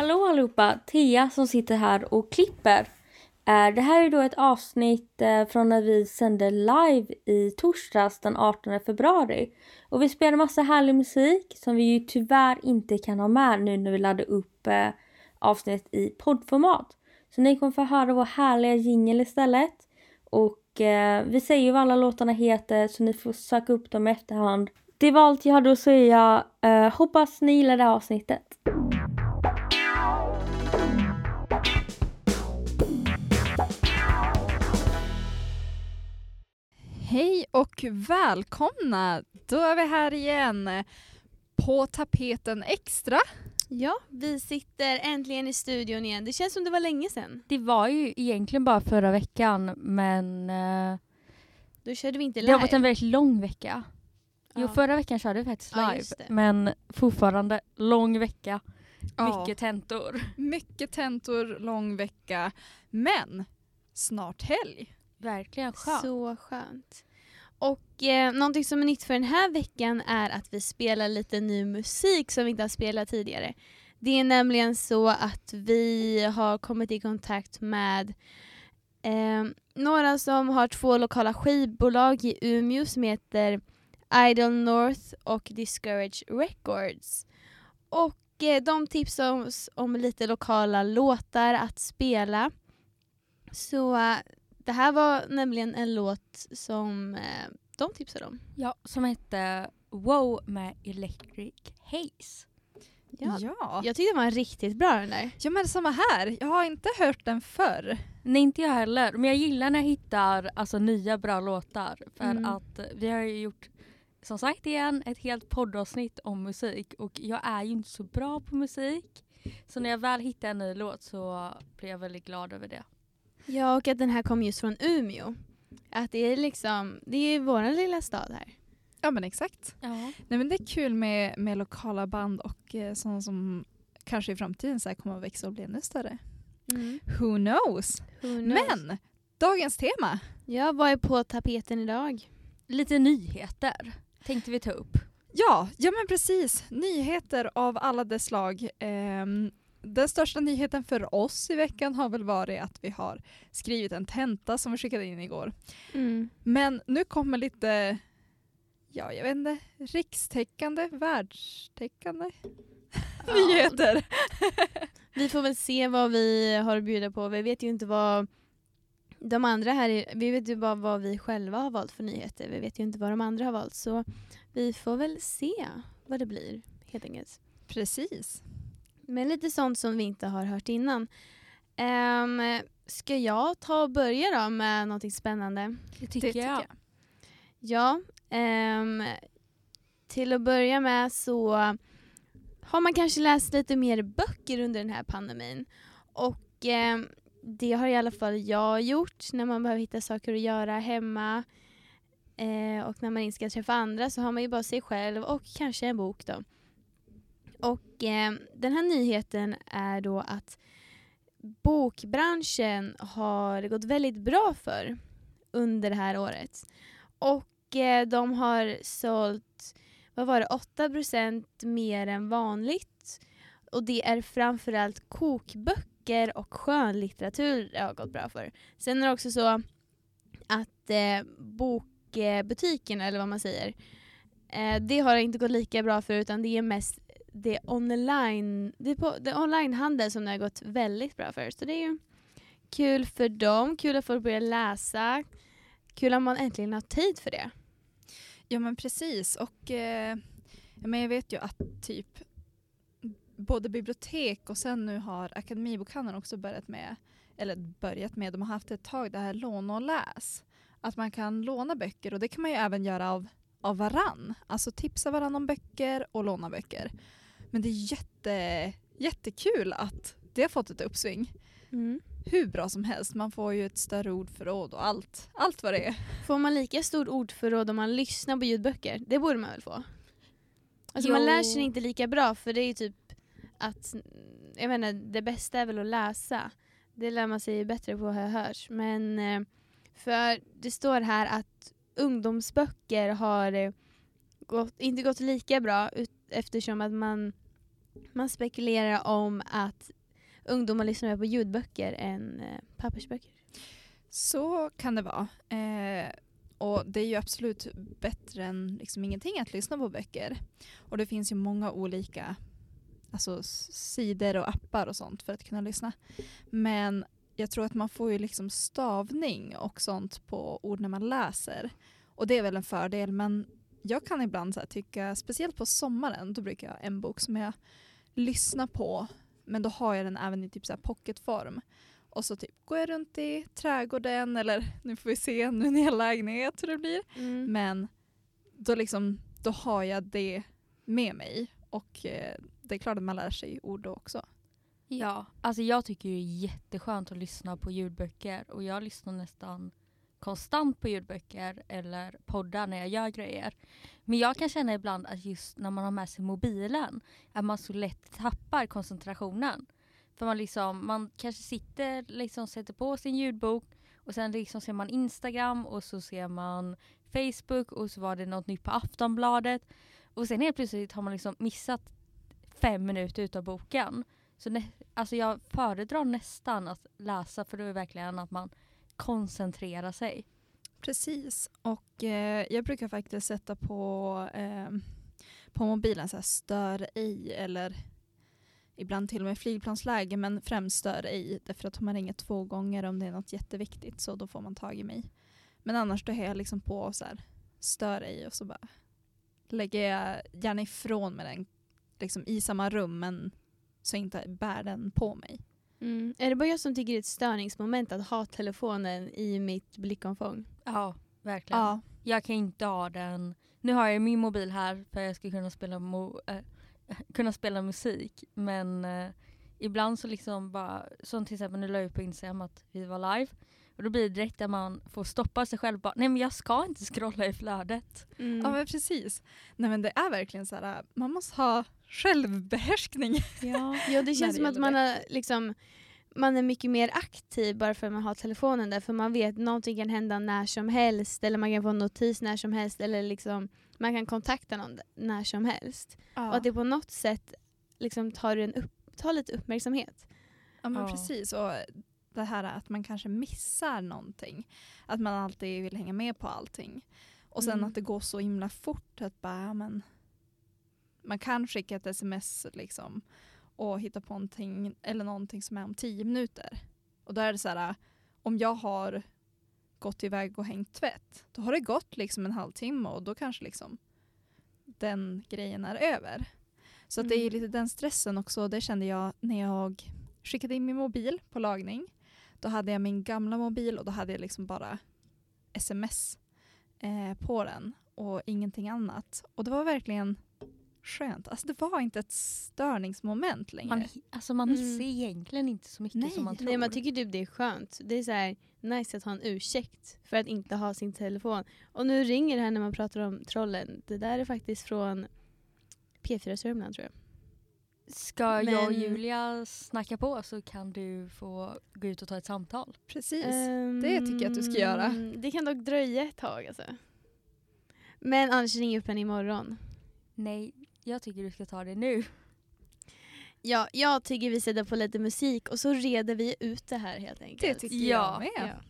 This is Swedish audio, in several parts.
Hallå allihopa! Thea som sitter här och klipper. Eh, det här är då ett avsnitt eh, från när vi sände live i torsdags den 18 februari. Och vi spelade massa härlig musik som vi ju tyvärr inte kan ha med nu när vi laddar upp eh, avsnitt i poddformat. Så ni kommer få höra vår härliga jingel istället. Och vi säger ju vad alla låtarna heter så ni får söka upp dem i efterhand. Det var allt jag hade att säga. Hoppas ni gillar det här avsnittet. Hej och välkomna! Då är vi här igen på tapeten extra. Ja, vi sitter äntligen i studion igen. Det känns som det var länge sedan. Det var ju egentligen bara förra veckan men eh, Då körde vi inte det live. har varit en väldigt lång vecka. Jo Ja. förra veckan körde vi faktiskt Ja, live just det. men fortfarande lång vecka. Ja. Mycket tentor. Mycket tentor, lång vecka. Men snart helg. Verkligen skönt. Så skönt. Och eh, någonting som är nytt för den här veckan är att vi spelar lite ny musik som vi inte har spelat tidigare. Det är nämligen så att vi har kommit i kontakt med eh, några som har två lokala skivbolag i Umeå som heter Idol North och Discourage Records. Och eh, de tipsar oss om lite lokala låtar att spela. Så eh, det här var nämligen en låt som eh, de tipsade om. Ja, som hette Wow med Electric Haze. Ja. Ja. Jag tyckte den var riktigt bra den där. ja, men samma här. Jag har inte hört den förr. Nej inte jag heller men jag gillar när jag hittar alltså, nya bra låtar. För Mm. att vi har ju gjort som sagt igen ett helt poddavsnitt om musik och jag är ju inte så bra på musik. Så när jag väl hittar en ny låt så blir jag väldigt glad över det. Ja, och att den här kom just från Umeå. Att det är liksom, det är vår lilla stad här. Ja men exakt. Ja. Nej, men det är kul med, med lokala band och eh, sådana som kanske i framtiden så här kommer att växa och bli ännu större. Who knows? Who knows? Men dagens tema. Ja, vad är på tapeten idag? Lite nyheter tänkte vi ta upp. Ja, ja men precis. Nyheter av alla dess slag. Ehm, den största nyheten för oss i veckan har väl varit att vi har skrivit en tenta som vi skickade in igår. Men nu kommer lite, ja jag vet inte, rikstäckande, världstäckande Ja. nyheter. Vi får väl se vad vi har att bjuda på. Vi vet ju inte vad de andra här, vi vet ju bara vad vi själva har valt för nyheter. Vi vet ju inte vad de andra har valt. Så vi får väl se vad det blir helt enkelt. Precis. Men lite sånt som vi inte har hört innan. Um, ska jag ta och börja då med något spännande? Det tycker jag. Ja, ehm, till att börja med så har man kanske läst lite mer böcker under den här pandemin. Och ehm, det har i alla fall jag gjort när man behöver hitta saker att göra hemma. Eh, och när man inte ska träffa andra så har man ju bara sig själv och kanske en bok då. Och eh, den här nyheten är då att bokbranschen har gått väldigt bra för under det här året. Och eh, de har sålt, vad var det, 8% mer än vanligt. Och det är framförallt kokböcker och skönlitteratur det har gått bra för. Sen är det också så att eh, bokbutikerna, eller vad man säger, eh, det har inte gått lika bra för utan det är mest det online, det är på, det onlinehandel som det har gått väldigt bra för. Så det är ju kul för dem, kul att folk börjar läsa, kul att man äntligen har tid för det. Ja men precis och eh, men jag vet ju att typ både bibliotek och sen nu har Akademibokhandeln också börjat med, eller börjat med, de har haft ett tag det här låna och läs. Att man kan låna böcker och det kan man ju även göra av, av varann. Alltså tipsa varann om böcker och låna böcker. Men det är jätte, jättekul att det har fått ett uppsving. Hur bra som helst, man får ju ett större ordförråd och allt, allt vad det är. Får man lika stort ordförråd om man lyssnar på ljudböcker? Det borde man väl få? Alltså Jo. man lär sig inte lika bra för det är ju typ att, jag menar det bästa är väl att läsa. Det lär man sig bättre på har jag hört. Men eh, för det står här att ungdomsböcker har eh, gått, inte gått lika bra ut, eftersom att man Man spekulerar om att ungdomar lyssnar mer på ljudböcker än eh, pappersböcker. Så kan det vara. Eh, och det är ju absolut bättre än liksom ingenting att lyssna på böcker. Och det finns ju många olika alltså, sidor och appar och sånt för att kunna lyssna. Men jag tror att man får ju liksom stavning och sånt på ord när man läser. Och det är väl en fördel men jag kan ibland så tycka, speciellt på sommaren, då brukar jag ha en bok som jag lyssnar på men då har jag den även i typ så pocketform. Och så typ går jag runt i trädgården eller nu får vi se nu när jag lägenhet hur det blir. Mm. Men då, liksom, då har jag det med mig och eh, det är klart att man lär sig ord då också. Ja, alltså jag tycker det är jätteskönt att lyssna på ljudböcker och jag lyssnar nästan konstant på ljudböcker eller poddar när jag gör grejer. Men jag kan känna ibland att just när man har med sig mobilen att man så lätt tappar koncentrationen. För man liksom, man kanske sitter liksom sätter på sin ljudbok och sen liksom ser man Instagram och så ser man Facebook och så var det något nytt på Aftonbladet. Och sen helt plötsligt har man liksom missat fem minuter utav boken. Så nä- alltså jag föredrar nästan att läsa för då är det verkligen att man koncentrerar sig. Precis. Och eh, jag brukar faktiskt sätta på, eh, på mobilen så här stör ej eller ibland till och med flygplansläge men främst stör ej därför att om man ringer två gånger om det är något jätteviktigt så då får man tag i mig. Men annars då är jag liksom på så här stör ej och så bara lägger jag gärna ifrån mig den liksom i samma rum men så jag inte bär den på mig. Mm. Är det bara jag som tycker det är ett störningsmoment att ha telefonen i mitt blickomfång? Ja, verkligen. Ja, Jag kan inte ha den. Nu har jag min mobil här för att jag ska kunna spela, mo- äh, kunna spela musik. Men äh, ibland så liksom bara, som till exempel nu la jag ut på Instagram att vi var live. Och då blir det direkt att man får stoppa sig själv bara, nej men jag ska inte scrolla i flödet. Mm. ja men precis. Nej men det är verkligen så här, man måste ha självbehärskning. Ja. Ja det känns som att man, har, liksom, man är mycket mer aktiv bara för att man har telefonen där. För man vet att någonting kan hända när som helst. Eller man kan få en notis när som helst. Eller liksom, man kan kontakta någon när som helst. Och att det på något sätt liksom tar, en upp, tar lite uppmärksamhet. Ja men Ja. precis. Och det här att man kanske missar någonting. Att man alltid vill hänga med på allting. Och sen Mm. att det går så himla fort att bara, ja, men man kan skicka ett sms liksom och hitta på någonting eller någonting som är om tio minuter. Och då är det så här, om jag har gått iväg och hängt tvätt, då har det gått liksom en halvtimme och då kanske liksom den grejen är över. Så att det är Mm. lite den stressen också. Det kände jag när jag skickade in min mobil på lagning. Då hade jag min gamla mobil och då hade jag liksom bara sms eh, på den och ingenting annat. Och det var verkligen skönt. Alltså det var inte ett störningsmoment längre. Man, alltså man Mm. missar egentligen inte så mycket Nej. som man tror. Nej, man tycker typ det är skönt. Det är så här nice att ha en ursäkt för att inte ha sin telefon. Och nu ringer det här när man pratar om trollen. Det där är faktiskt från P4 Sörmland tror jag. Ska jag och Men- Julia snacka på så kan du få gå ut och ta ett samtal. Precis. Ehm, det tycker jag att du ska göra. Det kan dock dröja ett tag alltså. Men annars ring upp henne imorgon. Nej, jag tycker du ska ta det nu. Ja, jag tycker vi sätter på lite musik och så reder vi ut det här helt enkelt. det tycker Ja. jag med. Ja.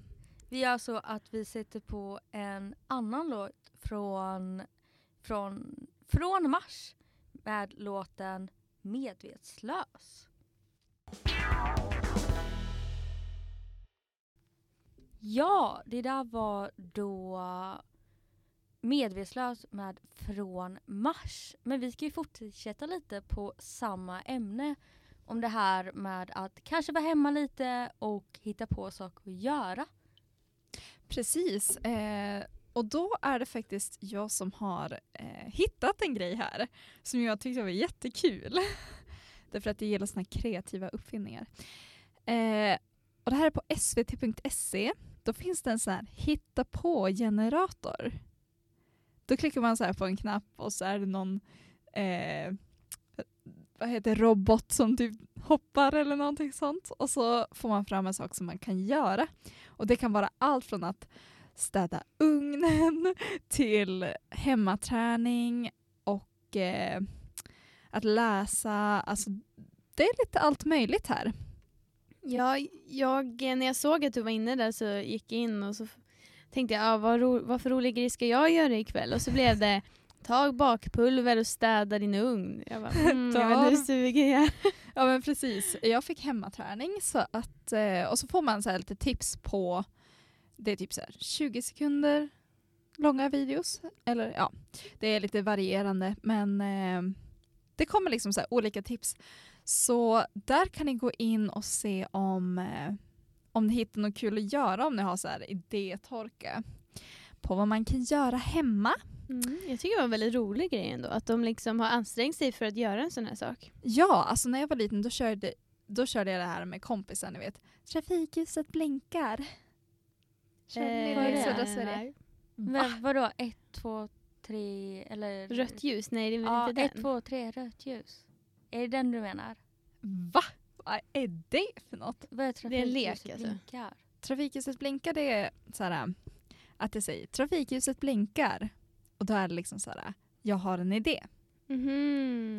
Vi gör så att vi sätter på en annan låt från, från, från Mars med låten Medvetslös. Ja, det där var då Medvetslös med Från Mars. Men vi ska ju fortsätta lite på samma ämne. Om det här med att kanske vara hemma lite och hitta på saker att göra. Precis. Eh, och då är det faktiskt jag som har eh, hittat en grej här som jag tyckte var jättekul. Därför att jag gillar såna här kreativa uppfinningar. Eh, och det här är på svt.se. Då finns det en sån här hitta på-generator. Då klickar man så här på en knapp och så är det någon eh, vad heter det, robot som typ hoppar eller någonting sånt. Och så får man fram en sak som man kan göra. Och det kan vara allt från att städa ugnen till hemmaträning och eh, att läsa. Alltså, det är lite allt möjligt här. Ja, jag, när jag såg att du var inne där så gick jag in och så tänkte jag, ah, vad, ro, vad för rolig grej ska jag göra ikväll? Och så blev det, tag bakpulver och städa din ugn. Jag bara, mm, jag vet hur sugen jag. Ja men precis. Jag fick hemmaträning så att, eh, och så får man så lite tips på, det är typ så här 20 sekunder långa videos. Eller ja, det är lite varierande men eh, det kommer liksom så olika tips. Så där kan ni gå in och se om, eh, om ni hittar något kul att göra om ni har så här idétorka på vad man kan göra hemma. Mm, jag tycker det var en väldigt rolig grej ändå, att de liksom har ansträngt sig för att göra en sån här sak. Ja, alltså när jag var liten då körde, då körde jag det här med kompisar, ni vet. Trafikljuset blinkar. Körde ni det södra Sverige? Men vadå, ett, två, tre eller? Rött ljus, nej det är väl Ja, inte ett, den. två, tre, rött ljus. Är det den du menar? Va? Vad är det för något? Vad är Det är en lek, alltså. blinkar? Trafikljuset blinkar det är så här att det säger trafikljuset blinkar och då är det liksom så här jag har en idé. Mhm.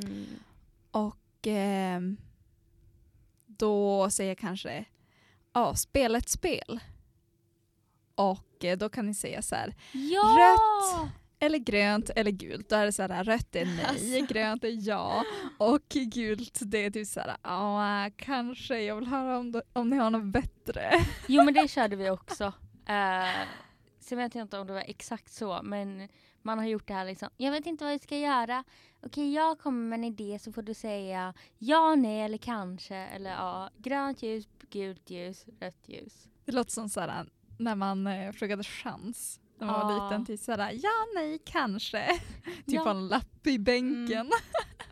Och ehm, då säger jag kanske ja, spela ett spel. Och eh, då kan ni säga så här Ja! Rött! Eller grönt eller gult. Då är det så här rött är nej, Alltså. grönt är ja och gult det är typ så här ja kanske jag vill höra om, det, om ni har något bättre. Jo men det körde vi också. Uh, sen vet jag inte om det var exakt så men man har gjort det här liksom. Jag vet inte vad vi ska göra. Okej jag kommer med en idé så får du säga ja, nej eller kanske eller ja. Grönt ljus, gult ljus, rött ljus. Det låter som så här när man eh, frågade chans när man var liten. Typ så här ja nej kanske. typ Ja. en lapp i bänken.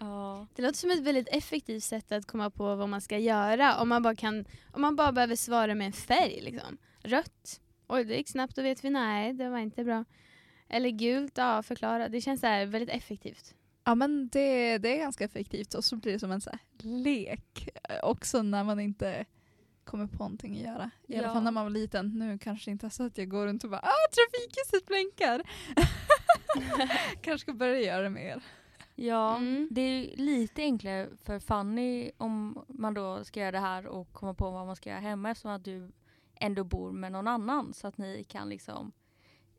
Ja. Det låter som ett väldigt effektivt sätt att komma på vad man ska göra om man bara, kan, om man bara behöver svara med en färg. Liksom. Rött, oj det gick snabbt, då vet vi nej det var inte bra. Eller gult, ja förklara. Det känns så här väldigt effektivt. Ja men det, det är ganska effektivt och så blir det som en så lek eh, också när man inte kommer på någonting att göra. I alla Ja. fall när man var liten. Nu kanske inte så att jag går runt och bara ah trafikljuset blinkar. kanske ska börja göra det mer. Ja, Mm. det är ju lite enklare för Fanny om man då ska göra det här och komma på vad man ska göra hemma eftersom att du ändå bor med någon annan så att ni kan liksom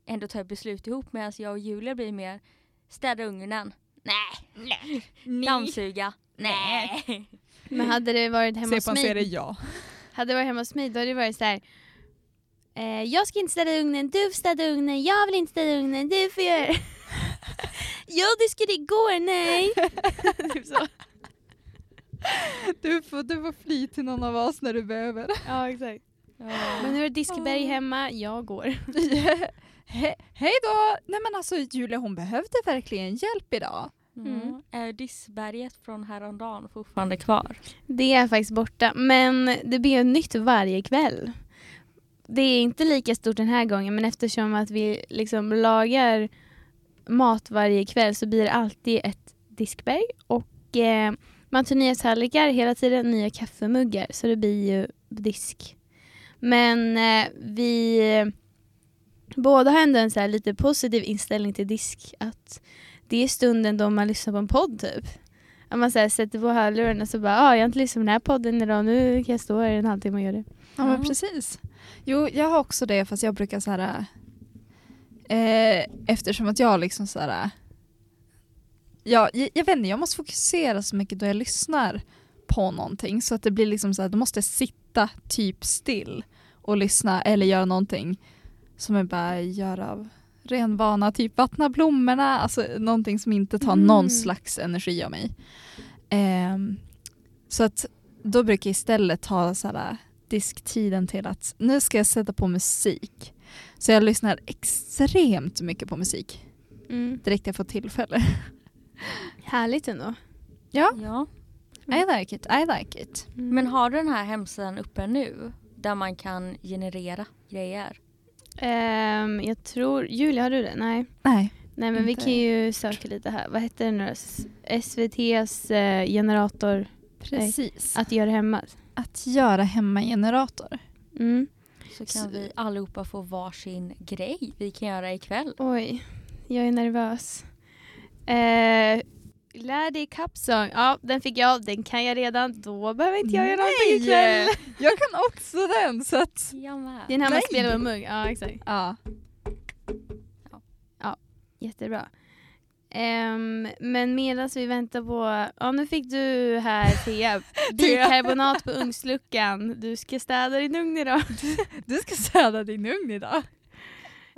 ändå ta beslut ihop medan jag och Julia blir mer städa ugnen. Nej. Dammsuga. Nej. Men hade det varit hemma Se hos på en mig, serie ja. Hade det varit hemma hos mig då hade det varit så här. Eh, jag ska inte städa ugnen, du får städa ugnen, jag vill inte städa ugnen, du får göra du skulle igår, nej. typ så. Du får, du får fly till någon av oss när du behöver. Ja exakt. Ja. Men nu är det diskberg hemma, jag går. He, hej då! Nej men alltså Julia hon behövde verkligen hjälp idag. Mm. Är dissberget från häromdagen fortfarande kvar? Det är faktiskt borta, men det blir nytt varje kväll. Det är inte lika stort den här gången men eftersom att vi liksom lagar mat varje kväll så blir det alltid ett diskberg och eh, man tar nya tallrikar hela tiden, nya kaffemuggar så det blir ju disk. Men eh, vi båda har ändå en så här lite positiv inställning till disk att det är stunden då man lyssnar på en podd typ. Om man så här, sätter på hörlurarna och så bara ah, jag har inte lyssnat på den här podden idag, nu kan jag stå här i en halvtimme och göra det. Ja men Ja. precis. Jo jag har också det fast jag brukar så här eh, eftersom att jag liksom så här ja, jag, jag vet inte, jag måste fokusera så mycket då jag lyssnar på någonting så att det blir liksom så här, då måste jag sitta typ still och lyssna eller göra någonting som jag bara gör av ren vana, typ vattna blommorna, alltså någonting som inte tar Mm. någon slags energi av mig. Ehm, så att då brukar jag istället ta så här, disktiden till att nu ska jag sätta på musik. Så jag lyssnar extremt mycket på musik Mm. direkt jag får tillfälle. Härligt ändå. Ja, Ja. I like it, I like it. Mm. Men har du den här hemsidan uppe nu? Där man kan generera grejer? Ehm, jag tror, Julia har du det? Nej. Nej. Nej men vi kan ju söka lite här. Vad heter det nu SVTs eh, generator Precis. att göra hemma. Att göra hemma-generator. Mm. Så Så- kan vi allihopa få varsin grej vi kan göra ikväll. Oj, jag är nervös. Eh, lär dig kappsång. Ja, den fick jag. Den kan jag redan. Då behöver inte jag göra någonting ikväll. Jag kan också den så att... Jag med. Den här man spelar med mugg. Ja, exakt. Ja. Jättebra. Ehm, men medan vi väntar på... Ja, nu fick du här Thea. Bikarbonat på ugnsluckan. Du ska städa din ugn idag. Du ska städa din ugn idag.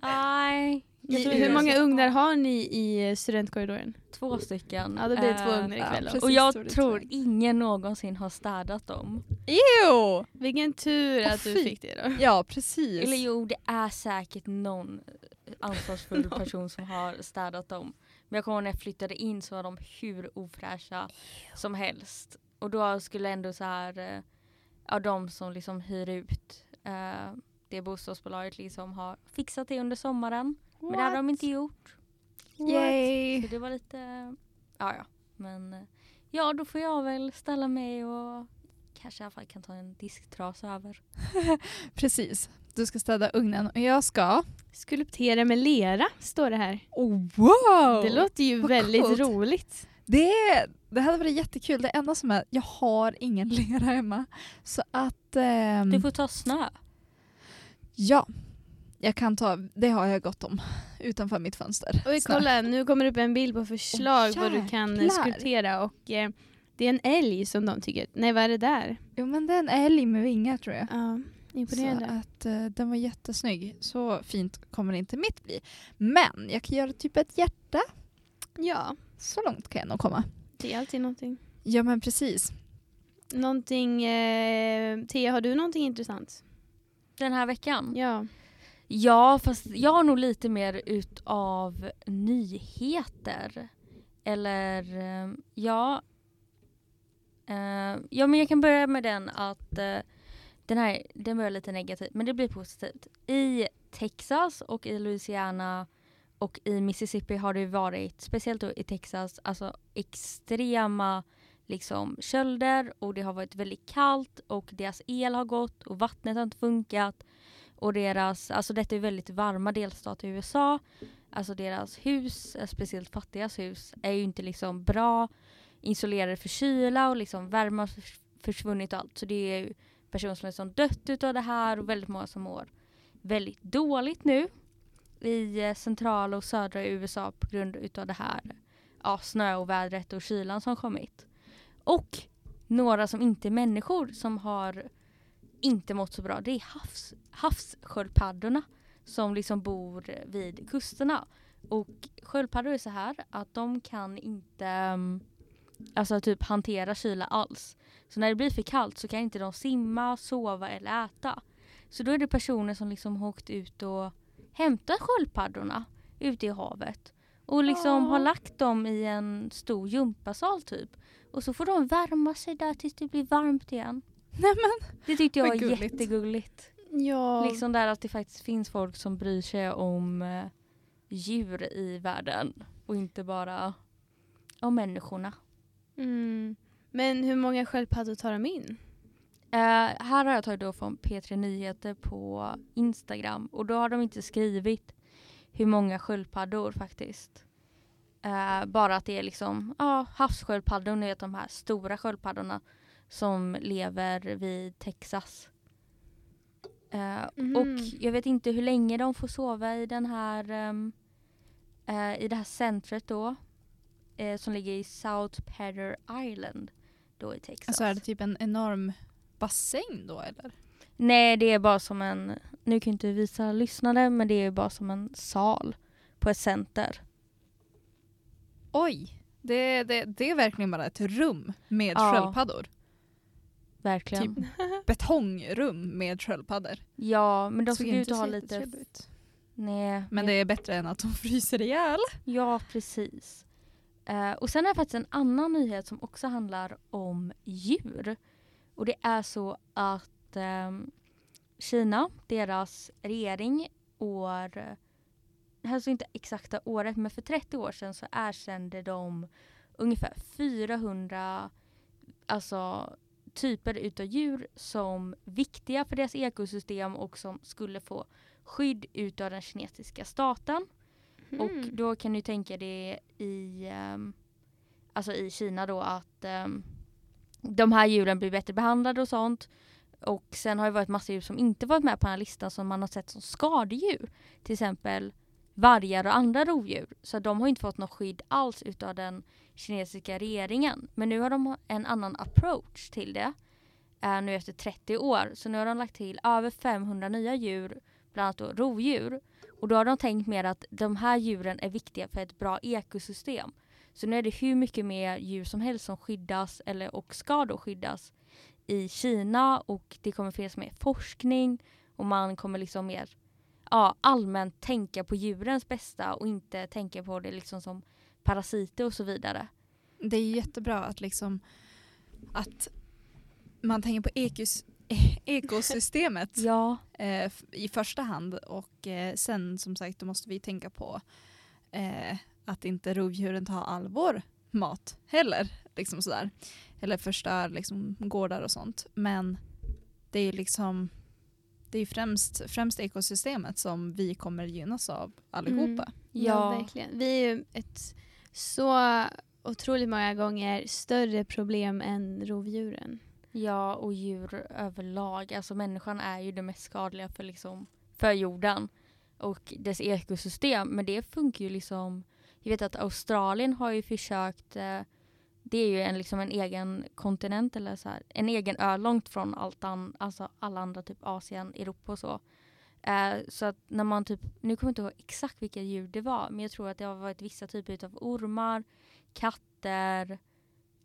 Nej. hur det är många ugnar har ni i studentkorridoren? Två stycken. Ja, det blir två Eh, ugnar ja, ikväll. precis. Och jag tror ingen någonsin har städat dem. Ew! Vilken tur att du fick det då. Ja, precis. Eller jo, det är säkert någon ansvarsfull person som har städat dem. Men jag kommer ihåg när jag flyttade in så var de hur ofräscha som helst. Och då skulle ändå så här, eh, ja de som liksom hyr ut eh, det bostadsbolaget liksom har fixat det under sommaren. Men det hade de inte gjort. Yay! Så det var lite, ja ja. Men eh, ja, då får jag väl ställa mig och kanske i alla fall kan ta en disktrasa över. Precis. Du ska städa ugnen och jag ska... Skulptera med lera, står det här. Oh, wow! Det låter ju vad väldigt coolt. roligt. Det, det hade varit jättekul. Det enda som är, jag har ingen lera hemma. Så att... ehm, Du får ta snö. Ja, jag kan ta, det har jag gott om utanför mitt fönster. Oj, kolla, nu kommer det upp en bild på förslag Åh, vad du kan skulptera och eh, det är en älg som de tycker. Nej, vad är det där? Jo men det är en älg med vingar tror jag. Ja, Så imponerande. att eh, den var jättesnygg. Så fint kommer inte mitt bli. Men jag kan göra typ ett hjärta. Ja, Så långt kan jag nog komma. det är alltid någonting. Ja men precis. Någonting, eh, Thea, har du någonting intressant? Den här veckan? Ja. Ja, fast jag har nog lite mer utav nyheter. Eller eh, ja. Eh, ja men jag kan börja med den att eh, den här, den börjar lite negativt men det blir positivt. I Texas och i Louisiana och i Mississippi har det varit, speciellt då i Texas, alltså extrema liksom kölder och det har varit väldigt kallt och deras el har gått och vattnet har inte funkat. Och deras, alltså detta är väldigt varma delstater i USA. Alltså deras hus, eh, speciellt fattigas hus, är ju inte liksom bra isolerade för kyla och liksom värme har försvunnit och allt. Så det är ju personer som är som dött utav det här och väldigt många som mår väldigt dåligt nu i eh, centrala och södra USA på grund utav det här ja, snöovädret och kylan som kommit. Och några som inte är människor som har inte mått så bra, det är havs, havssköldpaddorna som liksom bor vid kusterna. Och sköldpaddor är så här att de kan inte mm, alltså typ hantera kyla alls. Så när det blir för kallt så kan inte de simma, sova eller äta. Så då är det personer som liksom har åkt ut och hämtat sköldpaddorna ute i havet. Och liksom Åh. har lagt dem i en stor gympasal typ. Och så får de värma sig där tills det blir varmt igen. Nej men. Det tyckte jag var gulligt. jättegulligt. Ja. Liksom där att det faktiskt finns folk som bryr sig om eh, djur i världen. Och inte bara om människorna. Mm. Men hur många sköldpaddor tar de in? Eh, här har jag tagit då från P3 Nyheter på Instagram. Och då har de inte skrivit hur många sköldpaddor faktiskt. Eh, bara att det är liksom ja, havssköldpaddor, ni vet de här stora sköldpaddorna som lever vid Texas. Eh, Mhm. Och jag vet inte hur länge de får sova i den här ehm, eh, i det här centret då. Eh, som ligger i South Padder Island då i Texas. Alltså är det typ en enorm bassäng då eller? Nej, det är bara som en, nu kan jag inte visa lyssnare, men det är bara som en sal på ett center. Oj! Det, det, det är verkligen bara ett rum med Ja. sköldpaddor. Verkligen. Typ betongrum med sköldpaddor. Ja, men de Såg ut att ha lite... Nej, Men det är bättre än att de fryser ihjäl. Ja, precis. Eh, och sen är det faktiskt en annan nyhet som också handlar om djur. Och det är så att ehm, Kina, deras regering, år... Det här är så inte exakta året, men för 30 år sedan så erkände de ungefär 400 alltså, typer utav djur som viktiga för deras ekosystem och som skulle få skydd utav den kinesiska staten. Och Mm. då kan du tänka dig i ehm, alltså i Kina då att ehm, de här djuren blir bättre behandlade och sånt. Och sen har det varit massa djur som inte varit med på den här listan som man har sett som skadedjur. Till exempel vargar och andra rovdjur. Så de har inte fått något skydd alls utav den kinesiska regeringen. Men nu har de en annan approach till det. eh, nu efter 30 år. Så nu har de lagt till över 500 nya djur, bland annat då rovdjur. Och då har de tänkt mer att de här djuren är viktiga för ett bra ekosystem. Så nu är det hur mycket mer djur som helst som skyddas eller och ska då skyddas i Kina och det kommer finnas mer forskning och man kommer liksom mer ja, allmänt tänka på djurens bästa och inte tänka på det liksom som parasiter och så vidare. Det är jättebra att liksom att man tänker på ekos, ekosystemet ja. eh, i första hand och eh, sen som sagt då måste vi tänka på eh, att inte rovdjuren tar all vår mat heller. Liksom sådär. Eller förstör liksom gårdar och sånt. Men det är liksom det är främst, främst ekosystemet som vi kommer gynnas av allihopa. Mm. Ja. ja, verkligen. Vi är ju ett så otroligt många gånger större problem än rovdjuren. Ja, och djur överlag. Alltså människan är ju det mest skadliga för, liksom, för jorden och dess ekosystem. Men det funkar ju liksom... Jag vet att Australien har ju försökt eh, det är ju en, liksom en egen kontinent eller så här, en egen ö långt från allt an, alltså alla andra, typ Asien, Europa och så. Eh, så att när man typ, nu kommer jag inte ihåg exakt vilka djur det var, men jag tror att det har varit vissa typer av ormar, katter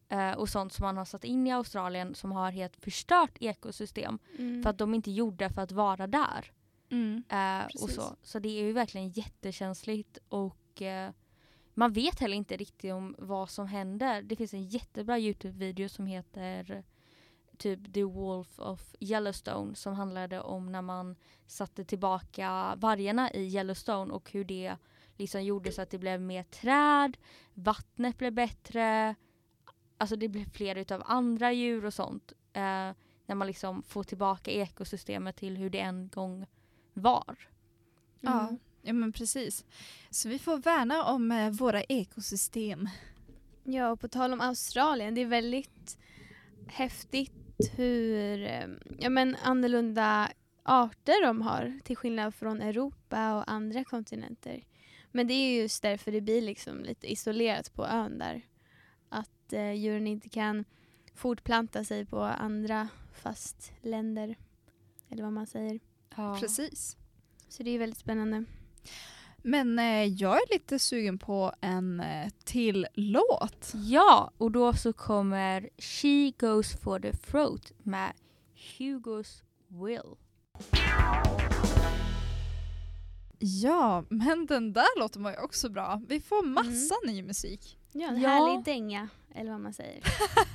eh, och sånt som man har satt in i Australien som har helt förstört ekosystem mm. för att de inte gjorde för att vara där. Mm, eh, och så. så det är ju verkligen jättekänsligt och eh, man vet heller inte riktigt om vad som händer. Det finns en jättebra Youtube-video som heter typ The Wolf of Yellowstone som handlade om när man satte tillbaka vargarna i Yellowstone och hur det liksom gjorde så att det blev mer träd, vattnet blev bättre, alltså det blev fler utav andra djur och sånt. Eh, när man liksom får tillbaka ekosystemet till hur det en gång var. Mm. Ja, Ja men precis. Så vi får värna om eh, våra ekosystem. Ja och på tal om Australien, det är väldigt häftigt hur eh, ja, men annorlunda arter de har till skillnad från Europa och andra kontinenter. Men det är just därför det blir liksom lite isolerat på ön där. Att eh, djuren inte kan fortplanta sig på andra fastländer. Eller vad man säger. Ja. Precis. Så det är väldigt spännande. Men eh, jag är lite sugen på en eh, till låt. Ja, och då så kommer She Goes for the Throat med Hugos Will. Ja, men den där låten var ju också bra. Vi får massa mm. ny musik. Ja, en ja. härlig dänga, eller vad man säger.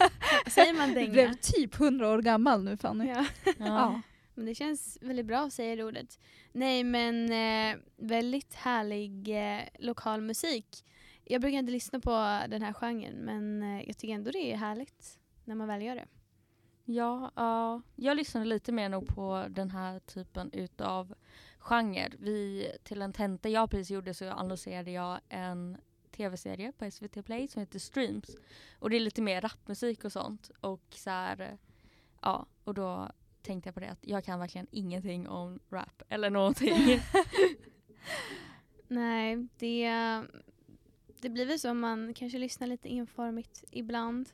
säger man dänga? Du blev typ hundra år gammal nu Fanny. Ja. ja. Men det känns väldigt bra att säga det ordet. Nej men eh, väldigt härlig eh, lokal musik. Jag brukar inte lyssna på den här genren men eh, jag tycker ändå det är härligt när man väl gör det. Ja, uh, jag lyssnade lite mer nog på den här typen utav genre. Vi, till en tenta jag precis gjorde så annonserade jag en tv-serie på SVT Play som heter Streams. Och det är lite mer rapmusik och sånt. Och så här, eh, ja, och då tänkte jag på det att jag kan verkligen ingenting om rap eller någonting. Nej, det, det blir väl så man kanske lyssnar lite enformigt ibland.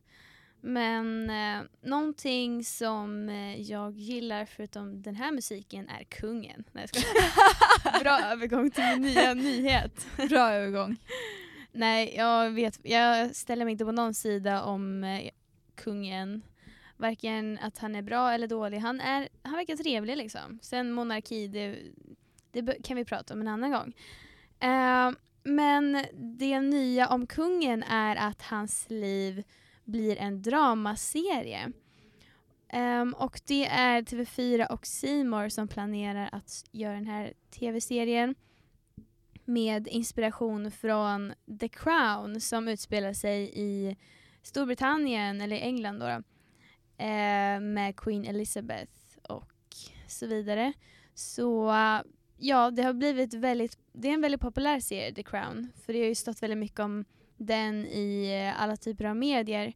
Men eh, någonting som eh, jag gillar förutom den här musiken är kungen. Nej, jag Bra övergång till min nya nyhet. Bra övergång. Nej, jag vet, jag ställer mig inte på någon sida om eh, kungen varken att han är bra eller dålig. Han, är, han verkar trevlig liksom. Sen monarki, det, det kan vi prata om en annan gång. Uh, men det nya om kungen är att hans liv blir en dramaserie. Um, och det är TV4 och Simor som planerar att göra den här tv-serien med inspiration från The Crown som utspelar sig i Storbritannien, eller England då. då eh, med Queen Elizabeth och så vidare. Så ja, det har blivit väldigt, det är en väldigt populär serie, The Crown. För det har ju stått väldigt mycket om den i eh, alla typer av medier.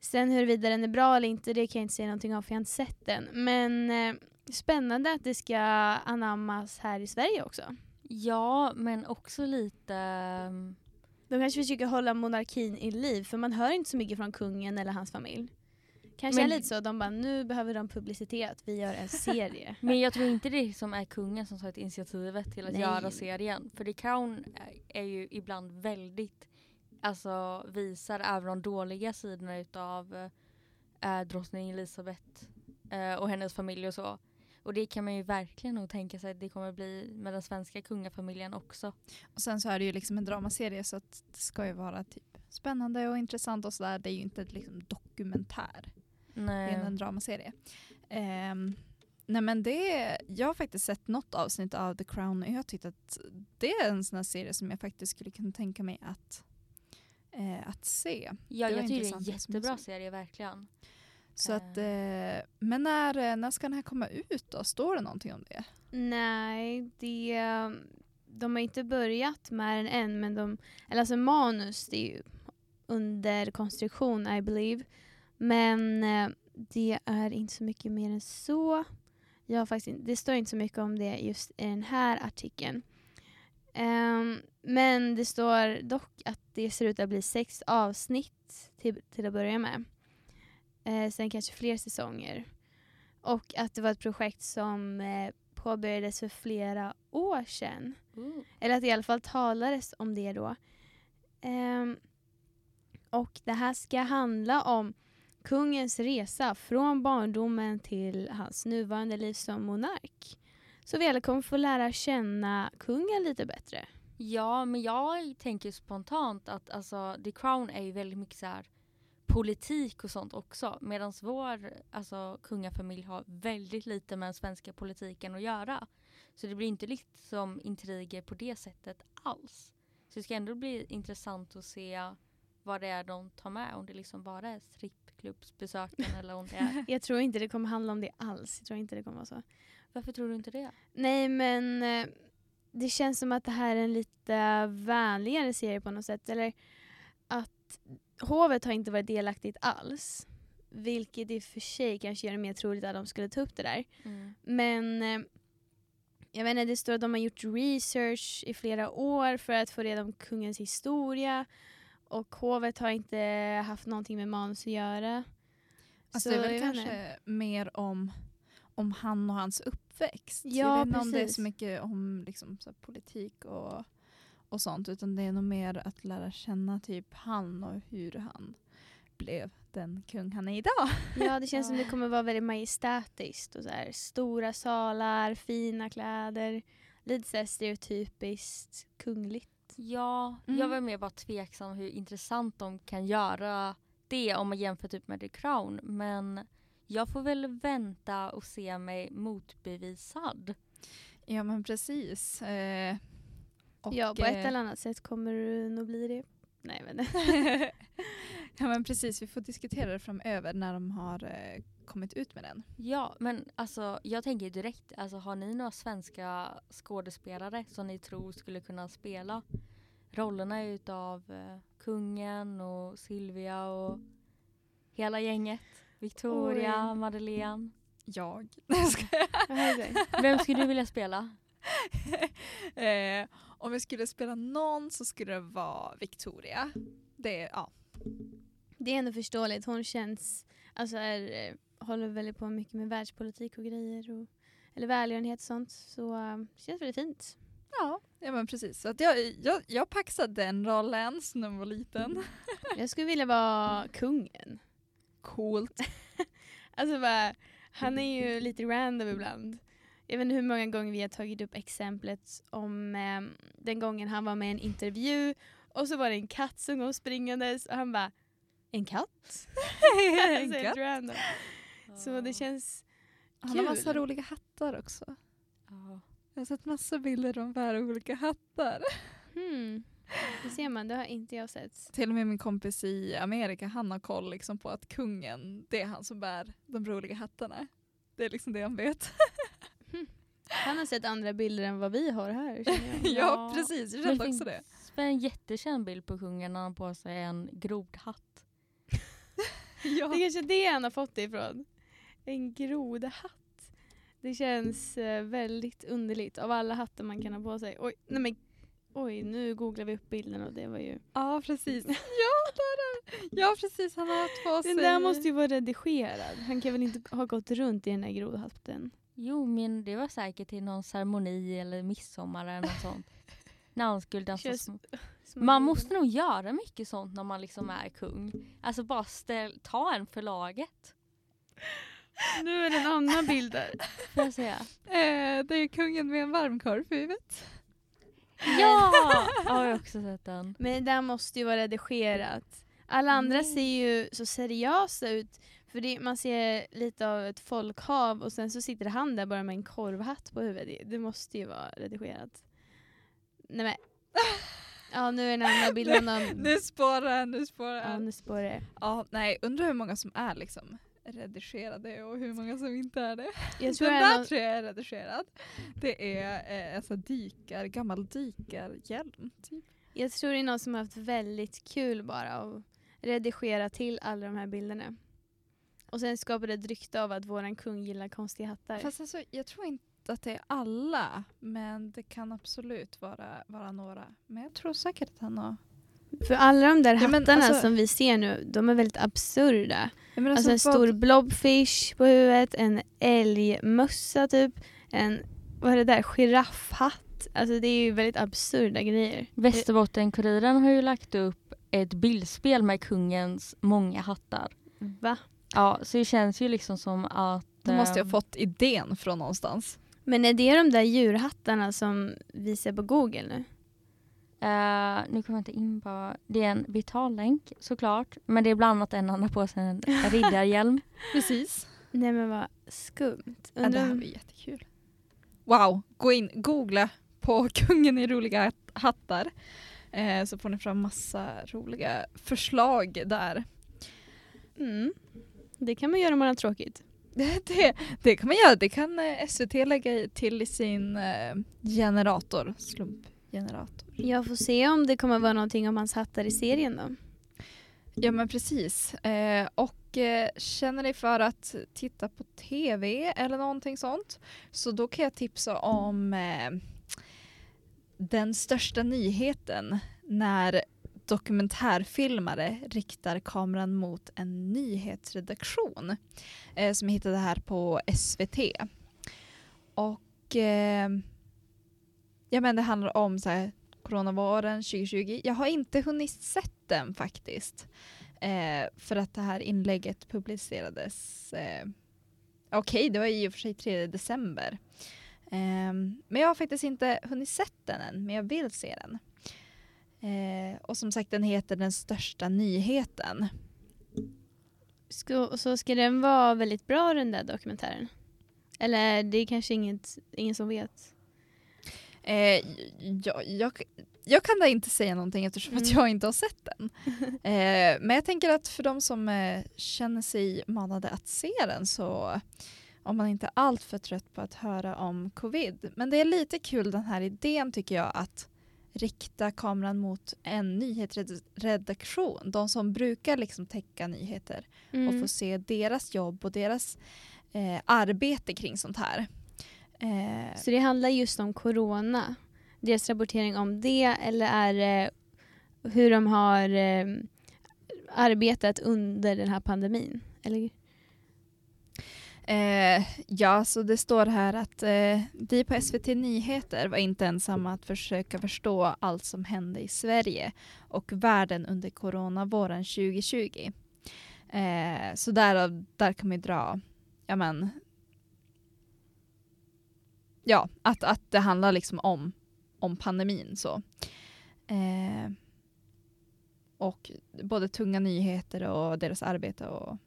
Sen huruvida den är bra eller inte, det kan jag inte säga någonting om för jag har inte sett den. Men eh, spännande att det ska anammas här i Sverige också. Ja, men också lite... ehm, De kanske försöker hålla monarkin i liv för man hör inte så mycket från kungen eller hans familj. Kanske Men- är lite så, de bara nu behöver de publicitet, vi gör en serie. Men jag tror inte det som är kungen som tagit initiativet till att Nej. göra serien. För The Crown är- ju ibland väldigt, alltså visar även de dåliga sidorna utav äh, drottning Elizabeth eh, och hennes familj och så. Och det kan man ju verkligen nog tänka sig att det kommer bli med den svenska kungafamiljen också. Och sen så är det ju liksom en dramaserie så att det ska ju vara typ spännande och intressant och sådär. Det är ju inte liksom dokumentär. Nej. en dramaserie. Ehm, nej men det, jag har faktiskt sett något avsnitt av The Crown och jag tyckte att det är en sån här serie som jag faktiskt skulle kunna tänka mig att, eh, att se. Ja, det jag tycker det är en jättebra serie verkligen. Så att, eh, men när, eh, när ska den här komma ut då? Står det någonting om det? Nej, det, de har inte börjat med den än men de, eller alltså manus det är ju under konstruktion I believe. Men eh, det är inte så mycket mer än så. Jag har faktiskt, det står inte så mycket om det just i den här artikeln. Ehm, men det står dock att det ser ut att bli sex avsnitt till, till att börja med. Eh, sen kanske fler säsonger. Och att det var ett projekt som eh, påbörjades för flera år sedan. Eller att det i alla fall talades om det då. Ehm, och det här ska handla om kungens resa från barndomen till hans nuvarande liv som monark. Så vi alla kommer få lära känna kungen lite bättre. Ja, men jag tänker spontant att alltså, The Crown är ju väldigt mycket så här politik och sånt också. Medan vår alltså, kungafamilj har väldigt lite med den svenska politiken att göra. Så det blir inte liksom intriger på det sättet alls. Så det ska ändå bli intressant att se vad det är de tar med. Om det liksom bara är strippklubbsbesöken eller om det är... Jag tror inte det kommer handla om det alls. Jag tror inte det kommer vara så. Varför tror du inte det? Nej men eh, det känns som att det här är en lite vänligare serie på något sätt. Eller att hovet har inte varit delaktigt alls. Vilket i och för sig kanske gör det mer troligt att de skulle ta upp det där. Mm. Men eh, jag vet inte, det står att de har gjort research i flera år för att få reda på kungens historia. Och hovet har inte haft någonting med manus att göra. Alltså Så det är väl inte. kanske mer om, om han och hans uppväxt. Ja, jag vet inte om det är så mycket om liksom, så politik och, och sånt utan det är nog mer att lära känna typ han och hur han blev den kung han är idag. Ja, det känns som det kommer vara väldigt majestätiskt. Och så här, stora salar, fina kläder. Lite så stereotypiskt kungligt. Ja, Mm. jag var mer bara tveksam hur intressant de kan göra det om man jämför typ med The Crown. Men jag får väl vänta och se mig motbevisad. Ja men precis. Eh, och, ja, på ett eh, eller annat sätt kommer du nog bli det. Nej, inte. ja men precis, vi får diskutera det framöver när de har eh, kommit ut med den. Ja, men alltså jag tänker direkt, alltså har ni några svenska skådespelare som ni tror skulle kunna spela rollerna utav eh, kungen och Silvia och hela gänget? Victoria, Oj. Jag. Madeleine. Okej. Vem skulle du vilja spela? eh, om jag skulle spela någon så skulle det vara Victoria. Det, ja. det är ändå förståeligt. Hon känns, alltså är, eh, håller väldigt på mycket med världspolitik och grejer. Och, eller välgörenhet och sånt. Så eh, det känns väldigt fint. Ja, ja men precis. Så att jag, jag, jag paxade den rollen när jag var liten. Jag skulle vilja vara kungen. Coolt. Alltså bara, han är ju lite random ibland. Jag vet inte hur många gånger vi har tagit upp exemplet om eh, den gången han var med i en intervju och så var det en katt som kom springandes och han bara En katt? En alltså, helt katt. random. Så det känns Han har massa Kul. roliga hattar också. Ja. Jag har sett massa bilder om bär olika hattar. Hmm. Det ser man, det har inte jag sett. Till och med min kompis i Amerika, han har koll liksom på att kungen, det är han som bär de roliga hattarna. Det är liksom det han vet. Han har sett andra bilder än vad vi har här. jag. ja, Ja, precis. Jag kände det också det. finns en jättekänd bild på kungen när han har på sig en grodhatt. Ja. Det är kanske det han har fått det ifrån. En grodahatt. Det känns eh, väldigt underligt av alla hattar man kan ha på sig. Oj, nej men, oj nu googlar vi upp bilden och det var ju... ja, precis. Ja, där är Ja, precis. Han har på sig... Den där måste ju vara redigerad. Han kan väl inte ha gått runt i den där grodahatten. Jo, men det var säkert till någon ceremoni eller midsommar eller något sånt. När han skulle dansa. Känns- som- Små Man måste nog göra mycket sånt när man liksom är kung. Alltså bara ställ, ta en för laget. Nu är det en annan bild där. Får jag säga. Eh, det är kungen med en varmkorv på huvudet. Ja! Jag har jag också sett den. Men det där måste ju vara redigerat. Alla andra Nej. ser ju så seriösa ut. För det, man ser lite av ett folkhav och sen så sitter han där bara med en korvhatt på huvudet. Det, det måste ju vara redigerat. Nej men. Ja nu är den andra bilden av... Nu spårar nu Ja spårar nu spårar det. Ja, nej, undrar hur många som är liksom redigerade och hur många som inte är det. Jag tror Den en där av, tror jag är redigerad. Det är eh, alltså dykar, gammal dykarhjälm. Typ. jag tror det är någon som har haft väldigt kul bara och redigera till alla de här bilderna. Och sen skapar det ett rykte av att våran kung gillar konstiga hattar. Fast alltså, jag tror inte att det är alla, men det kan absolut vara, vara några. Men jag tror säkert att han har... För alla de där Ja, hattarna alltså- som vi ser nu, de är väldigt absurda. Jag menar, Alltså en vad- stor blobfish på huvudet, en älgmössa typ, en, vad är det där, giraffhatt. Alltså det är ju väldigt absurda grejer. Västerbotten-Kuriren har ju lagt upp ett bildspel med kungens många hattar. Va? Ja, så det känns ju liksom som att... De måste ju eh, ha fått idén från någonstans. Men är det de där djurhattarna som vi ser på google nu? Eh, nu kommer jag inte in på... Det är en vitallänk såklart. Men det är bland annat en han har på sig en riddarhjälm. Precis. Nej men vad skumt. Ja, det här var jättekul. Wow, gå in, googla på kungen i roliga hatt- hattar. Eh, så får ni fram massa roliga förslag där. mm. Det kan man göra om man har tråkigt. Det, det, det kan man göra, det kan eh, SVT lägga till i sin eh, generator, slumpgenerator. Jag får se om det kommer vara någonting om hans hattar i serien då. Ja men precis. Eh, och eh, känner ni för att titta på TV eller någonting sånt så då kan jag tipsa om eh, den största nyheten när dokumentärfilmare riktar kameran mot en nyhetsredaktion eh, som jag hittade här på SVT. Och eh, ja men det handlar om så här, coronavåren 2020. Jag har inte hunnit sett den faktiskt. Eh, för att det här inlägget publicerades eh, Okej, det var i och för sig 3 december. Eh, men jag har faktiskt inte hunnit sett den än, men jag vill se den. Eh, och som sagt, den heter Den största nyheten. Ska, så ska den vara väldigt bra den där dokumentären? Eller det är kanske inget, ingen som vet? Eh, jag, jag, jag kan da inte säga någonting eftersom att Mm. jag inte har sett den. Eh, men jag tänker att för de som eh, känner sig manade att se den så om man inte är allt för trött på att höra om covid. Men det är lite kul den här idén tycker jag att rikta kameran mot en nyhetsredaktion. De som brukar liksom täcka nyheter och Mm. få se deras jobb och deras eh, arbete kring sånt här. Eh, Så det handlar just om corona? Deras rapportering om det eller är det hur de har eh, arbetat under den här pandemin? Eller? Eh, ja, så det står här att eh, vi på SVT Nyheter var inte ensamma att försöka förstå allt som hände i Sverige och världen under coronavåren 2020. Eh, så därav, där kan man ju dra, ja men, ja, att, att det handlar liksom om, om pandemin så. Eh, och både tunga nyheter och deras arbete och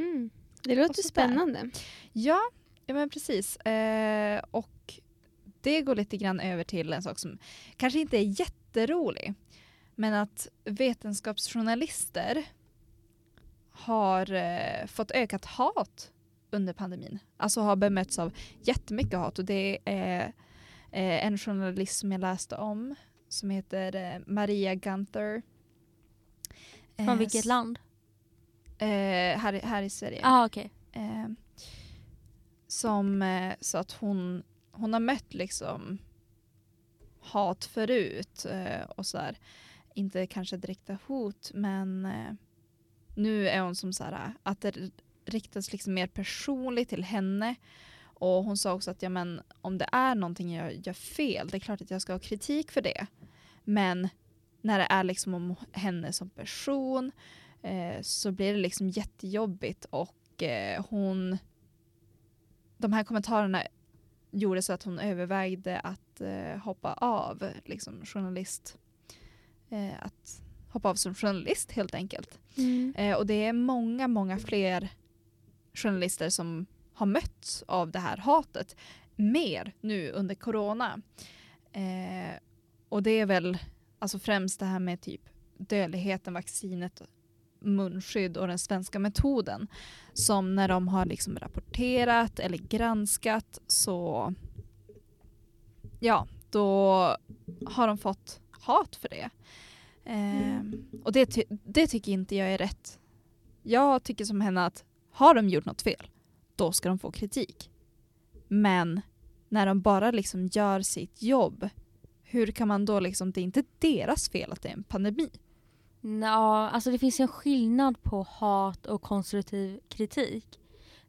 Mm. Det låter spännande. Ja, ja men precis. Eh, och det går lite grann över till en sak som kanske inte är jätterolig. Men att vetenskapsjournalister har eh, fått ökat hat under pandemin. Alltså har bemötts av jättemycket hat och det är eh, en journalist som jag läste om som heter eh, Maria Gunther. Från Eh, vilket s- land? Här, här i Sverige. Okej. Eh, som sa att hon, hon har mött liksom hat förut och så här. Inte kanske direkta hot men nu är hon som så här att det riktas liksom mer personligt till henne och hon sa också att ja, men, om det är någonting jag gör fel, det är klart att jag ska ha kritik för det. Men när det är liksom om henne som person eh, så blir det liksom jättejobbigt och eh, hon de här kommentarerna gjorde så att hon övervägde att eh, hoppa av liksom journalist eh, att hoppa av som journalist helt enkelt. Mm. Eh, och det är många, många fler journalister som har mötts av det här hatet mer nu under corona. Eh, och det är väl alltså främst det här med typ dödligheten, vaccinet, munskydd och den svenska metoden som när de har liksom rapporterat eller granskat så ja, då har de fått hat för det. Eh, och det, ty- det tycker inte jag är rätt. Jag tycker som henne att har de gjort något fel, då ska de få kritik. Men när de bara liksom gör sitt jobb, hur kan man då liksom, det är inte deras fel att det är en pandemi. Ja, alltså det finns en skillnad på hat och konstruktiv kritik.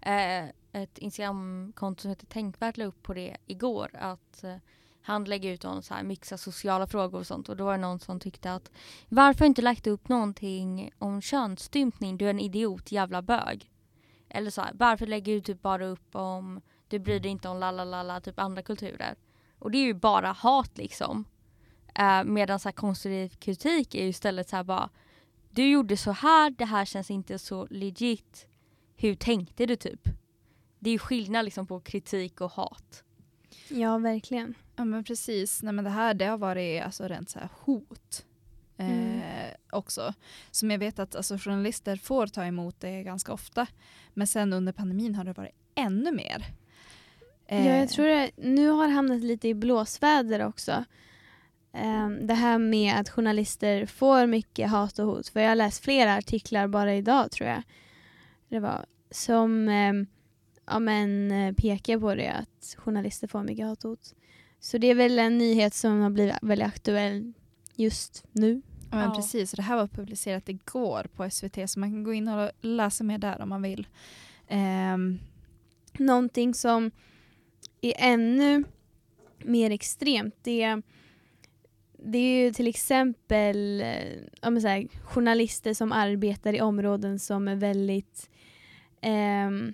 Eh, ett Instagramkonto som heter Tänkvärt la upp på det igår att eh, han lägger ut om så här mixa sociala frågor och sånt och då var det någon som tyckte att varför inte lagt upp någonting om könsstympning, du är en idiot, jävla bög. Eller så här, varför lägger du typ bara upp om du bryr dig inte om lalalala, typ andra kulturer. Och det är ju bara hat liksom. Eh, medan så här konstruktiv kritik är ju istället så här bara du gjorde så här, det här känns inte så legit. Hur tänkte du typ? Det är ju skillnad liksom på kritik och hat. Ja, verkligen. Ja men precis, Nej, men det här det har varit alltså rent så här hot. Eh, Mm. också. Som jag vet att alltså, journalister får ta emot det ganska ofta. Men sen under pandemin har det varit ännu mer. Ja, Eh, jag tror det nu har hamnat lite i blåsväder också. Ehm, det här med att journalister får mycket hat och hot. För jag har läst flera artiklar bara idag tror jag. Det var som ehm, ja, men, eh, pekar på det att journalister får mycket hat och hot. Så det är väl en nyhet som har blivit väldigt aktuell just nu. Men Ja. precis, det här var publicerat igår på SVT så man kan gå in och läsa mer där om man vill. Ehm, Någonting som är ännu mer extremt det, det är ju till exempel eh, ja, så här, journalister som arbetar i områden som är väldigt ehm,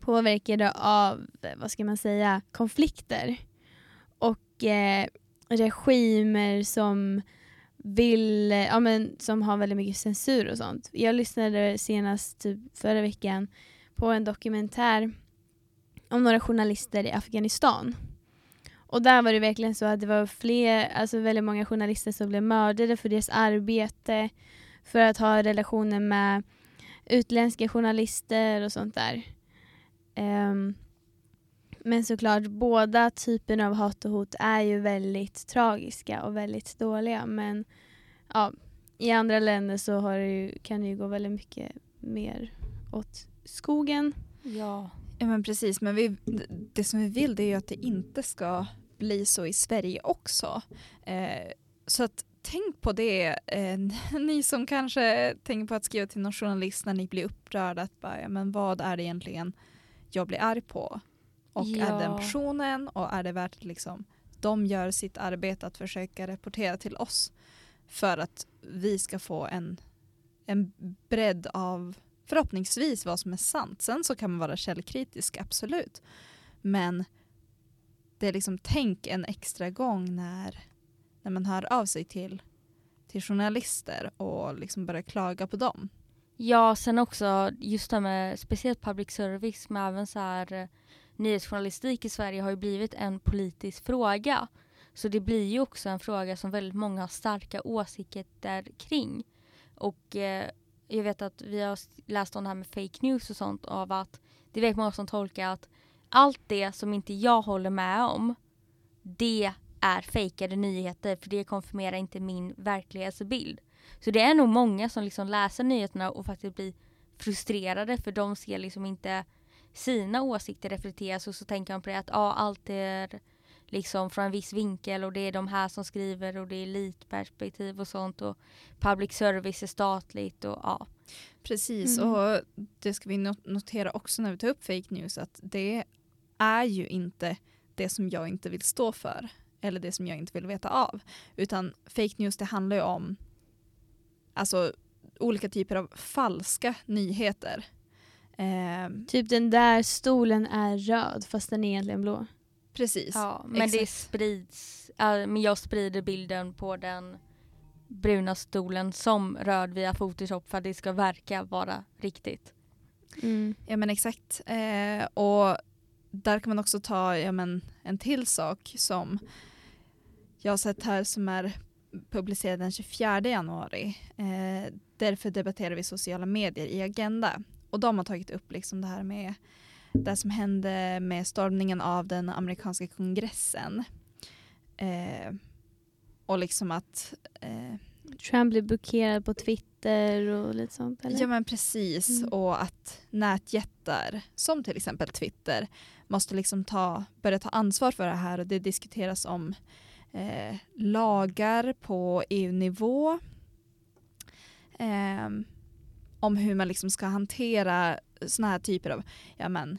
påverkade av, vad ska man säga, konflikter. Och eh, regimer som vill, ja men som har väldigt mycket censur och sånt. Jag lyssnade senast typ förra veckan på en dokumentär om några journalister i Afghanistan. Och där var det verkligen så att det var fler, alltså väldigt många journalister som blev mördade för deras arbete, för att ha relationer med utländska journalister och sånt där. Um, men såklart, båda typerna av hat och hot är ju väldigt tragiska och väldigt dåliga. Men ja, i andra länder så har det ju, kan det ju gå väldigt mycket mer åt skogen. Ja. Ja men precis, men vi, det som vi vill det är ju att det inte ska bli så i Sverige också. Eh, så att tänk på det, eh, ni som kanske tänker på att skriva till någon journalist när ni blir upprörda, att bara, ja, men vad är det egentligen jag blir arg på? Och är Ja. den personen och är det värt att liksom, de gör sitt arbete att försöka rapportera till oss för att vi ska få en, en bredd av förhoppningsvis vad som är sant. Sen så kan man vara källkritisk, absolut. Men det är liksom tänk en extra gång när, när man hör av sig till, till journalister och liksom börjar klaga på dem. Ja, sen också just det med speciellt public service men även så här eh, nyhetsjournalistik i Sverige har ju blivit en politisk fråga. Så det blir ju också en fråga som väldigt många har starka åsikter kring. Och eh, jag vet att vi har läst om det här med fake news och sånt av att det är väldigt många som tolkar att allt det som inte jag håller med om, det är fejkade nyheter för det konfirmerar inte min verklighetsbild. Så det är nog många som liksom läser nyheterna och faktiskt blir frustrerade för de ser liksom inte sina åsikter reflekteras och så tänker man på det att ja, allt är liksom från en viss vinkel och det är de här som skriver och det är elitperspektiv och sånt och public service är statligt och ja. Precis Mm. och det ska vi not- notera också när vi tar upp fake news att det är ju inte det som jag inte vill stå för eller det som jag inte vill veta av. Utan fake news det handlar ju om alltså olika typer av falska nyheter. Ehm, Typ den där stolen är röd fast den är egentligen blå. precis. ja men det exakt. sprids, ja, men jag sprider bilden på den bruna stolen som röd via photoshop för att det ska verka vara riktigt. Mm. Ja men exakt. Eh, och där kan man också ta ja, men, en till sak som jag har sett här som är publicerad den 24 januari. Eh, därför debatterar vi sociala medier i Agenda. Och de har tagit upp liksom det här med det som hände med stormningen av den amerikanska kongressen. Eh, och liksom att eh, Trump blev blockerad på Twitter och lite sånt eller? Ja men precis Mm. och att nätjättar som till exempel Twitter måste liksom ta, börja ta ansvar för det här och det diskuteras om eh, lagar på EU-nivå. ehm, om hur man liksom ska hantera såna här typer av, ja men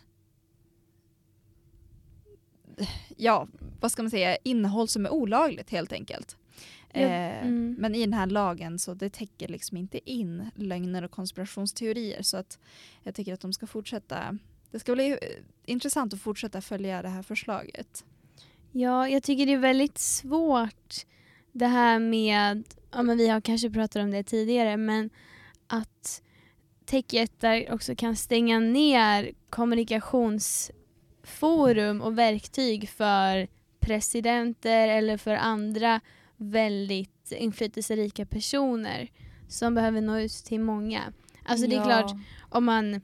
ja, vad ska man säga, innehåll som är olagligt helt enkelt. Ja, Eh, mm. Men i den här lagen så det täcker liksom inte in lögner och konspirationsteorier så att jag tycker att de ska fortsätta. Det ska bli eh, intressant att fortsätta följa det här förslaget. Ja, jag tycker det är väldigt svårt det här med, ja men vi har kanske pratat om det tidigare, men att techjättar också kan stänga ner kommunikationsforum och verktyg för presidenter eller för andra väldigt inflytelserika personer som behöver nå ut till många. Alltså det är Ja. klart, om man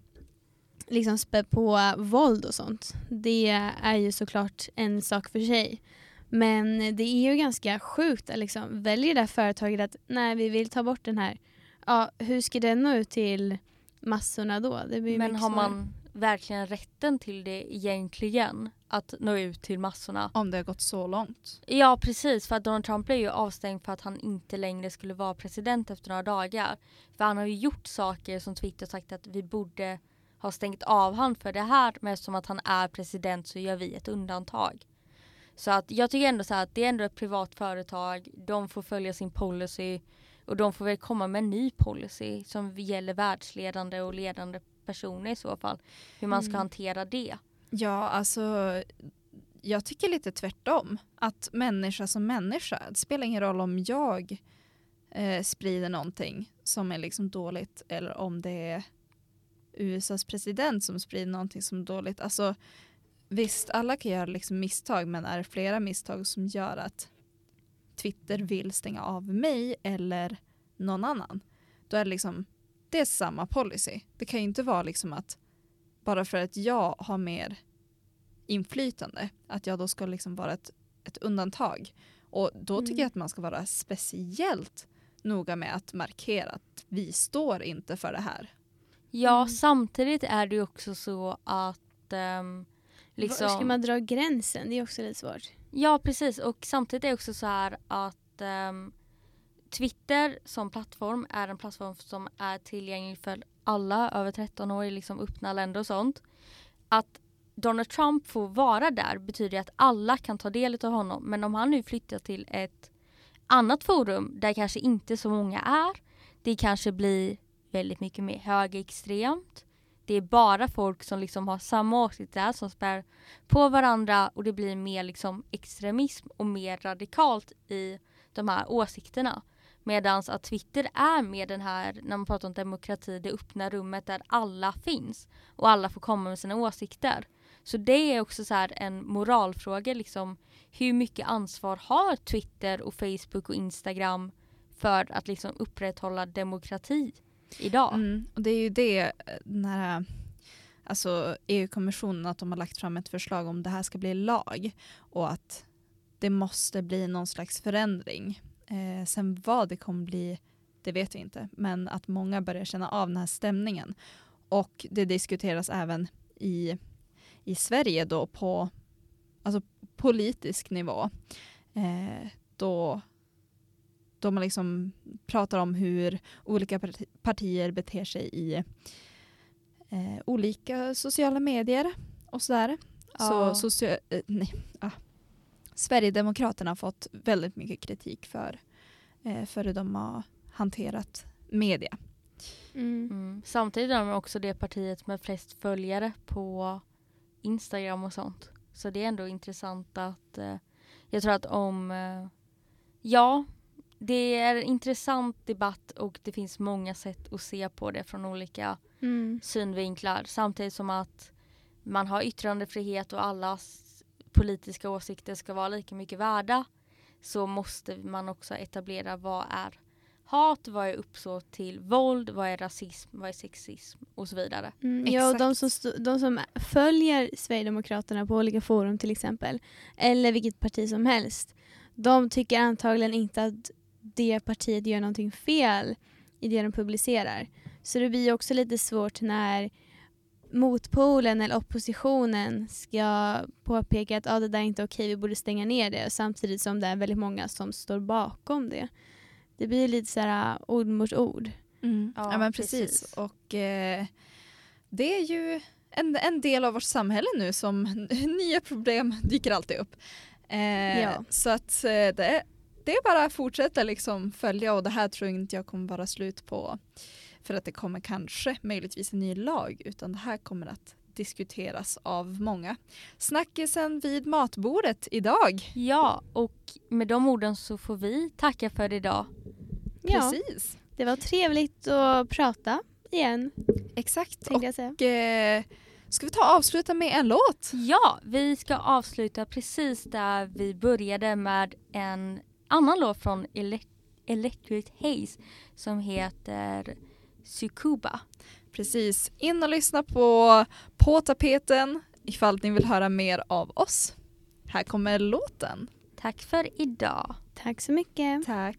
liksom spär på våld och sånt. Det är ju såklart en sak för sig. Men det är ju ganska sjukt att liksom väljer det här företaget att nej vi vill ta bort den här. Ja, hur ska den nå ut till massorna då? Det blir ju Men har man verkligen rätten till det egentligen? Att nå ut till massorna? Om det har gått så långt. Ja precis, för att Donald Trump blev ju avstängd för att han inte längre skulle vara president efter några dagar. För han har ju gjort saker som Twitter sagt att vi borde ha stängt av han för det här men eftersom att han är president så gör vi ett undantag. Så att jag tycker ändå så här att det är ändå ett privat företag, de får följa sin policy och de får väl komma med en ny policy som gäller världsledande och ledande personer i så fall. Hur man ska Mm. hantera det. Ja, alltså jag tycker lite tvärtom. Att människa som människa, det spelar ingen roll om jag eh, sprider någonting som är liksom dåligt eller om det är USAs president som sprider någonting som är dåligt. Alltså visst, alla kan göra liksom misstag men är det flera misstag som gör att Twitter vill stänga av mig eller någon annan, då är det liksom det är samma policy. Det kan ju inte vara liksom att bara för att jag har mer inflytande, att jag då ska liksom vara ett, ett undantag. Och då tycker Mm. jag att man ska vara speciellt noga med att markera att vi står inte för det här. Ja Mm. samtidigt är det ju också så att ehm, liksom, Var ska man dra gränsen? Det är också lite svårt. Ja precis och samtidigt är det också så här att um, Twitter som plattform är en plattform som är tillgänglig för alla över 13 år i liksom öppna länder och sånt. Att Donald Trump får vara där betyder att alla kan ta del av honom men om han nu flyttar till ett annat forum där kanske inte så många är det kanske blir väldigt mycket mer högerextremt. Det är bara folk som liksom har samma åsikter som spär på varandra och det blir mer liksom extremism och mer radikalt i de här åsikterna. Medan att Twitter är med den här, när man pratar om demokrati, det öppna rummet där alla finns och alla får komma med sina åsikter. Så det är också så här en moralfråga liksom. Hur mycket ansvar har Twitter och Facebook och Instagram för att liksom upprätthålla demokrati idag? Mm, och det är ju det, eh, den här, alltså EU-kommissionen att de har lagt fram ett förslag om det här ska bli lag och att det måste bli någon slags förändring. Eh, sen vad det kommer bli, det vet vi inte, men att många börjar känna av den här stämningen. Och det diskuteras även i, i Sverige då på alltså politisk nivå. Eh, då, då man liksom pratar om hur olika partier beter sig i eh, olika sociala medier och sådär. Ja. Så socia- eh, nej, ah. Sverigedemokraterna har fått väldigt mycket kritik för, eh, för hur de har hanterat media. Mm. Mm. Samtidigt är de också det partiet med flest följare på Instagram och sånt. Så det är ändå intressant att eh, jag tror att om eh, ja, det är en intressant debatt och det finns många sätt att se på det från olika Mm. synvinklar samtidigt som att man har yttrandefrihet och allas politiska åsikter ska vara lika mycket värda så måste man också etablera vad är hat, vad är uppsåt till våld, vad är rasism, vad är sexism och så vidare. Mm, ja, och de som, de som följer Sverigedemokraterna på olika forum till exempel, eller vilket parti som helst, de tycker antagligen inte att det partiet gör någonting fel i det de publicerar. Så det blir också lite svårt när motpolen eller oppositionen ska påpeka att ah, det där är inte okej, vi borde stänga ner det, samtidigt som det är väldigt många som står bakom det. Det blir lite så här uh, ord mot ord. Ja, Ja, men precis. precis. Och eh, det är ju en, en del av vårt samhälle nu som nya problem dyker alltid upp. Eh, Ja. Så att eh, det, är- det är bara att fortsätta liksom följa och det här tror inte jag kommer vara slut på för att det kommer kanske möjligtvis en ny lag utan det här kommer att diskuteras av många. Snackisen vid matbordet idag. Ja, och med de orden så får vi tacka för idag. Ja, Precis. det var trevligt att prata igen, Exakt. jag. Och eh, ska vi ta och avsluta med en låt? Ja, vi ska avsluta precis där vi började med en annan låt från Ele- Electric Haze som heter Sukuba. Precis. In och lyssna på På tapeten ifall ni vill höra mer av oss. Här kommer låten. Tack för idag. Tack så mycket. Tack.